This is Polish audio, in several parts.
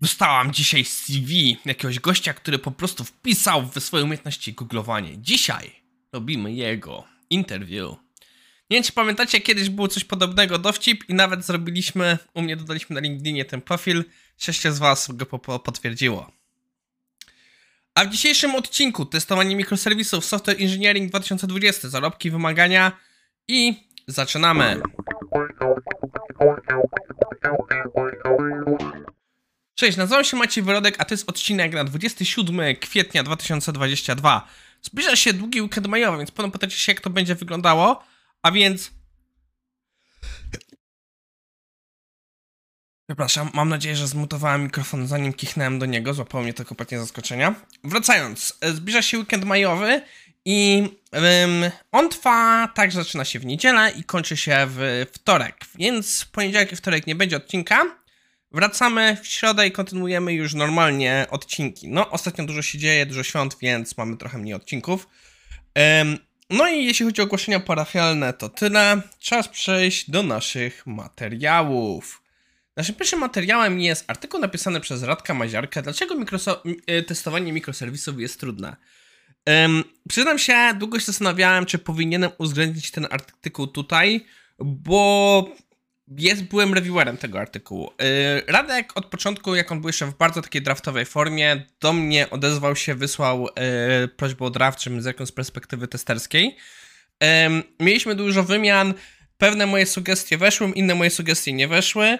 Dostałam dzisiaj CV jakiegoś gościa, który po prostu wpisał w swoje umiejętności googlowanie. Dzisiaj robimy jego interview. Nie wiem, czy pamiętacie, kiedyś było coś podobnego, dowcip i nawet zrobiliśmy, u mnie dodaliśmy na LinkedInie ten profil, sześciu z was go po potwierdziło. A w dzisiejszym odcinku testowanie mikroserwisów Software Engineering 2020, zarobki, wymagania i zaczynamy. Cześć, nazywam się Maciej Wyrodek, a to jest odcinek na 27 kwietnia 2022. Zbliża się długi weekend majowy, więc pewno pytacie się, jak to będzie wyglądało. A więc... Przepraszam, mam nadzieję, że zmutowałem mikrofon zanim kichnąłem do niego, złapało mnie to kompletnie zaskoczenia. Wracając, zbliża się weekend majowy i um, on trwa tak, zaczyna się w niedzielę i kończy się w wtorek, więc poniedziałek i wtorek nie będzie odcinka, Wracamy w środę i kontynuujemy już normalnie odcinki. No, ostatnio dużo się dzieje, dużo świąt, więc mamy trochę mniej odcinków. no i jeśli chodzi o ogłoszenia parafialne, to tyle. Czas przejść do naszych materiałów. Naszym pierwszym materiałem jest artykuł napisany przez Radka Maziarkę. Dlaczego e, testowanie mikroserwisów jest trudne? Um, przyznam się, długo się zastanawiałem, czy powinienem uwzględnić ten artykuł tutaj, bo jest, byłem reviewerem tego artykułu. Y, Radek od początku, jak on był jeszcze w bardzo takiej draftowej formie, do mnie odezwał się, wysłał yy, prośbę o draft, zerknął z perspektywy testerskiej. mieliśmy dużo wymian, pewne moje sugestie weszły, inne moje sugestie nie weszły.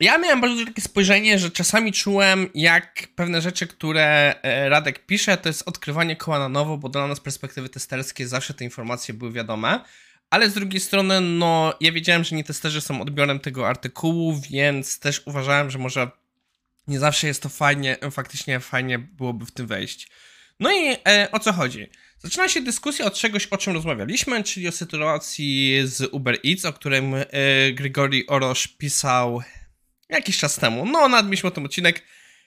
ja miałem bardzo takie spojrzenie, że czasami czułem, jak pewne rzeczy, które e, Radek pisze, to jest odkrywanie koła na nowo, bo dla nas perspektywy testerskiej zawsze te informacje były wiadome. Ale z drugiej strony, no, ja wiedziałem, że nie testerzy są odbiorem tego artykułu, więc też uważałem, że może nie zawsze jest to fajnie, faktycznie fajnie byłoby w tym wejść. No i e, o co chodzi? Zaczyna się dyskusja od czegoś, o czym rozmawialiśmy, czyli o sytuacji z Uber Eats, o którym e, Grigori Orosz pisał jakiś czas temu. No, nadmieliśmy tym odcinek.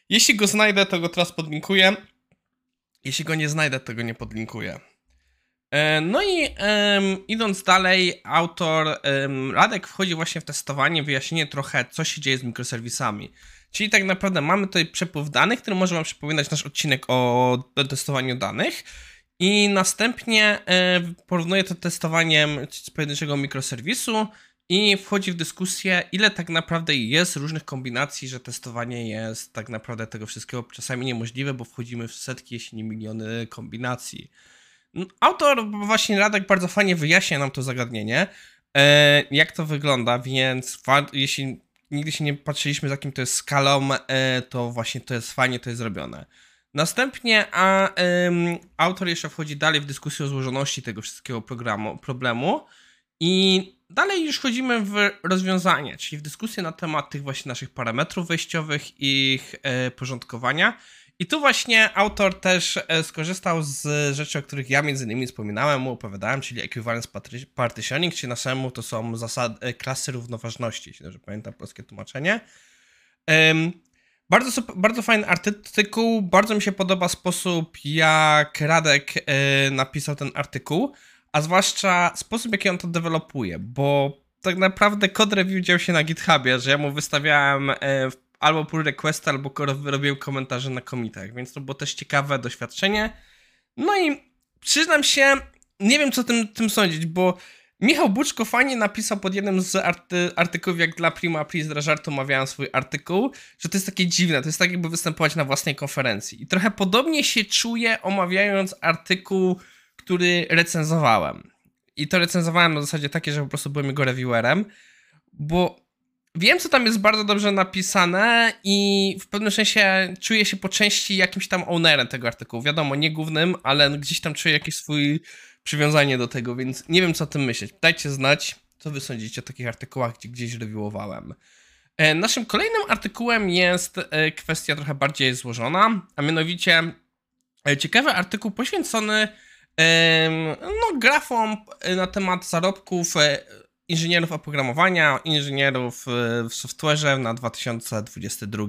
Jeśli go znajdę, to go teraz podlinkuję. Jeśli go nie znajdę, to go nie podlinkuję. E, no i um, idąc dalej, autor um, Radek wchodzi właśnie w testowanie, wyjaśnienie trochę, co się dzieje z mikroserwisami. Czyli tak naprawdę mamy tutaj przepływ danych, który może Wam przypominać nasz odcinek o testowaniu danych. I następnie e, porównuje to testowaniem z pojedynczego mikroserwisu i wchodzi w dyskusję, ile tak naprawdę jest różnych kombinacji, że testowanie jest tak naprawdę tego wszystkiego czasami niemożliwe, bo wchodzimy w setki, jeśli nie miliony kombinacji. Autor, właśnie Radek, bardzo fajnie wyjaśnia nam to zagadnienie, e, jak to wygląda, więc jeśli nigdy się nie patrzyliśmy, z jakim to jest skalą, e, to właśnie to jest fajnie, to jest zrobione. Następnie a, autor jeszcze wchodzi dalej w dyskusję o złożoności tego wszystkiego programu, problemu i dalej już wchodzimy w rozwiązanie, czyli w dyskusję na temat tych właśnie naszych parametrów wejściowych, ich e, porządkowania i tu właśnie autor też e, skorzystał z rzeczy, o których ja między innymi wspominałem, mu opowiadałem, czyli equivalence partitioning, czyli naszemu to są zasady, e, klasy równoważności, jeśli dobrze pamiętam polskie tłumaczenie. Um, bardzo, bardzo fajny artykuł, bardzo mi się podoba sposób, jak Radek e, napisał ten artykuł, a zwłaszcza sposób, jaki on to dewelopuje, bo tak naprawdę kod review dział się na GitHubie, że ja mu wystawiałem e, albo pull request, albo robiłem komentarze na komitach, więc to było też ciekawe doświadczenie. No i przyznam się, nie wiem co tym, tym sądzić, bo Michał Buczko fajnie napisał pod jednym z arty, artykułów, jak dla Prima Aprilis dla żartu omawiałem swój artykuł, że to jest takie dziwne, to jest tak jakby występować na własnej konferencji. I trochę podobnie się czuję omawiając artykuł, który recenzowałem. I to recenzowałem na zasadzie takie, że po prostu byłem jego reviewerem, bo Wiem, co tam jest bardzo dobrze napisane i w pewnym sensie czuję się po części jakimś tam ownerem tego artykułu. Wiadomo, nie głównym, ale gdzieś tam czuję jakieś swoje przywiązanie do tego, więc nie wiem, co o tym myśleć. Dajcie znać, co wy sądzicie o takich artykułach, gdzie gdzieś reviewowałem. E, naszym kolejnym artykułem jest e, kwestia trochę bardziej złożona, a mianowicie e, ciekawy artykuł poświęcony no, grafom na temat zarobków inżynierów oprogramowania, inżynierów e, w software'ze na 2022.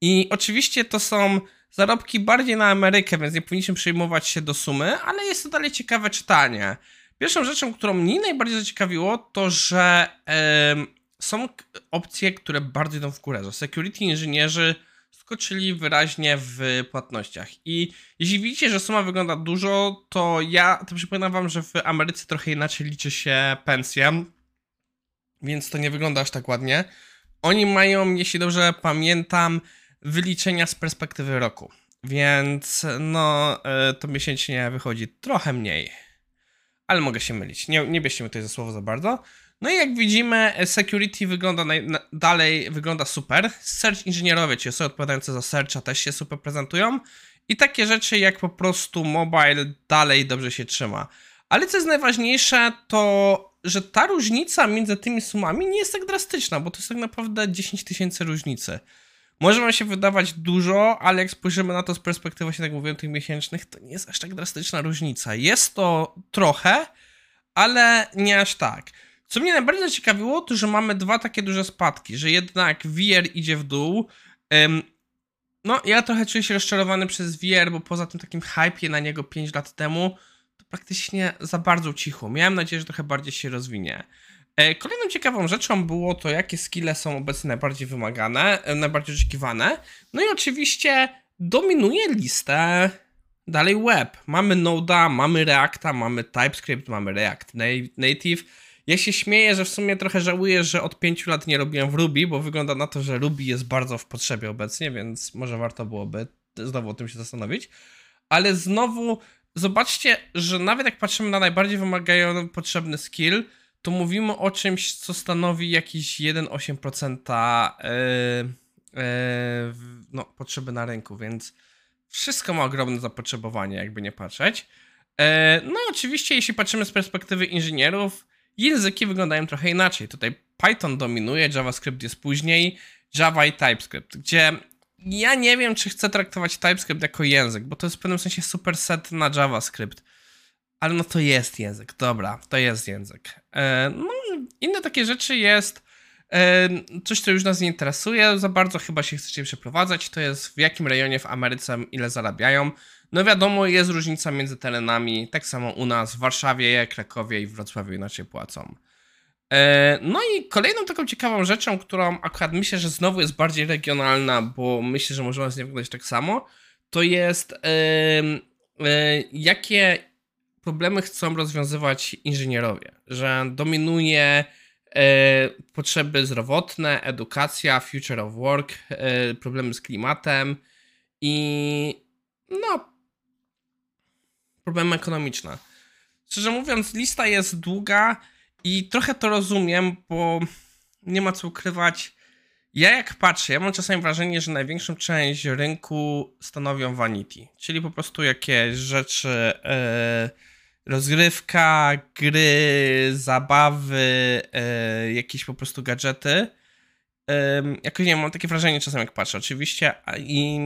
I oczywiście to są zarobki bardziej na Amerykę, więc nie powinniśmy przejmować się do sumy, ale jest to dalej ciekawe czytanie. Pierwszą rzeczą, którą mnie najbardziej zaciekawiło, to że są opcje, które bardzo idą w górę, że security inżynierzy skoczyli wyraźnie w płatnościach. I jeśli widzicie, że suma wygląda dużo, to ja to przypominam wam, że w Ameryce trochę inaczej liczy się pensja, więc to nie wygląda aż tak ładnie. Oni mają, jeśli dobrze pamiętam, wyliczenia z perspektywy roku. Więc no, e, to miesięcznie wychodzi trochę mniej. Ale mogę się mylić. Nie, nie bierzcie mi tutaj za słowo za bardzo. No i jak widzimy, security wygląda na, dalej wygląda super. Search inżynierowie, czyli osoby odpowiadające za searcha też się super prezentują. I takie rzeczy jak po prostu mobile dalej dobrze się trzyma. Ale co jest najważniejsze, to że ta różnica między tymi sumami nie jest tak drastyczna, bo to jest tak naprawdę 10 tysięcy różnicy. Może wam się wydawać dużo, ale jak spojrzymy na to z perspektywy, właśnie tak mówiłem, tych miesięcznych, to nie jest aż tak drastyczna różnica. Jest to trochę, ale nie aż tak. Co mnie najbardziej zaciekawiło, to że mamy dwa takie duże spadki, że jednak VR idzie w dół. no, ja trochę czuję się rozczarowany przez VR, bo poza tym takim hypie na niego 5 lat temu, to praktycznie za bardzo cicho. Miałem nadzieję, że trochę bardziej się rozwinie. E, kolejną ciekawą rzeczą było to, jakie skille są obecnie najbardziej wymagane, e, najbardziej oczekiwane. No i oczywiście dominuje listę dalej web. Mamy Node'a, mamy Reacta, mamy TypeScript, mamy React Native. Ja się śmieję, że w sumie trochę żałuję, że od 5 lat nie robiłem w Ruby, bo wygląda na to, że Ruby jest bardzo w potrzebie obecnie, więc może warto byłoby znowu o tym się zastanowić. Ale znowu zobaczcie, że nawet jak patrzymy na najbardziej wymagający potrzebny skill, to mówimy o czymś, co stanowi jakieś 1,8% yy, yy, no, potrzeby na rynku, więc wszystko ma ogromne zapotrzebowanie, jakby nie patrzeć. Yy, no oczywiście, jeśli patrzymy z perspektywy inżynierów, języki wyglądają trochę inaczej. Tutaj Python dominuje, JavaScript jest później, Java i TypeScript, gdzie ja nie wiem, czy chcę traktować TypeScript jako język, bo to jest w pewnym sensie superset na JavaScript. Ale no to jest język, dobra, to jest język. E, no, inne takie rzeczy jest e, coś, co już nas nie interesuje, za bardzo chyba się chcecie przeprowadzać, to jest w jakim rejonie w Ameryce ile zarabiają. No wiadomo, jest różnica między terenami, tak samo u nas w Warszawie, Krakowie i Wrocławiu inaczej płacą. E, no i kolejną taką ciekawą rzeczą, którą akurat myślę, że znowu jest bardziej regionalna, bo myślę, że możemy z nie wyglądać tak samo, to jest jakie problemy chcą rozwiązywać inżynierowie, że dominuje e, potrzeby zdrowotne, edukacja, future of work, e, problemy z klimatem i no problemy ekonomiczne. Szczerze mówiąc, lista jest długa i trochę to rozumiem, bo nie ma co ukrywać. Ja jak patrzę, ja mam czasami wrażenie, że największą część rynku stanowią vanity, czyli po prostu jakieś rzeczy yy, rozgrywka, gry, zabawy, e, jakieś po prostu gadżety. E, jakoś nie mam takie wrażenie czasem jak patrzę, oczywiście. I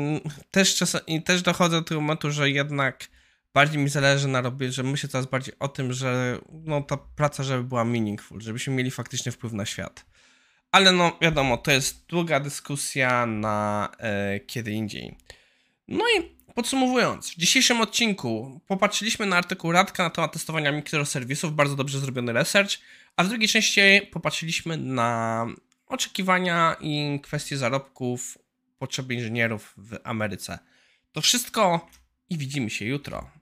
też, czasem, i też dochodzę do tego momentu, że jednak bardziej mi zależy na robieniu, że myślę coraz bardziej o tym, że no, ta praca, żeby była meaningful, żebyśmy mieli faktycznie wpływ na świat. Ale no wiadomo, to jest długa dyskusja na e, kiedy indziej. No i Podsumowując, w dzisiejszym odcinku popatrzyliśmy na artykuł Radka na temat testowania mikroserwisów, bardzo dobrze zrobiony research, a w drugiej części popatrzyliśmy na oczekiwania i kwestie zarobków, potrzeby inżynierów w Ameryce. To wszystko i widzimy się jutro.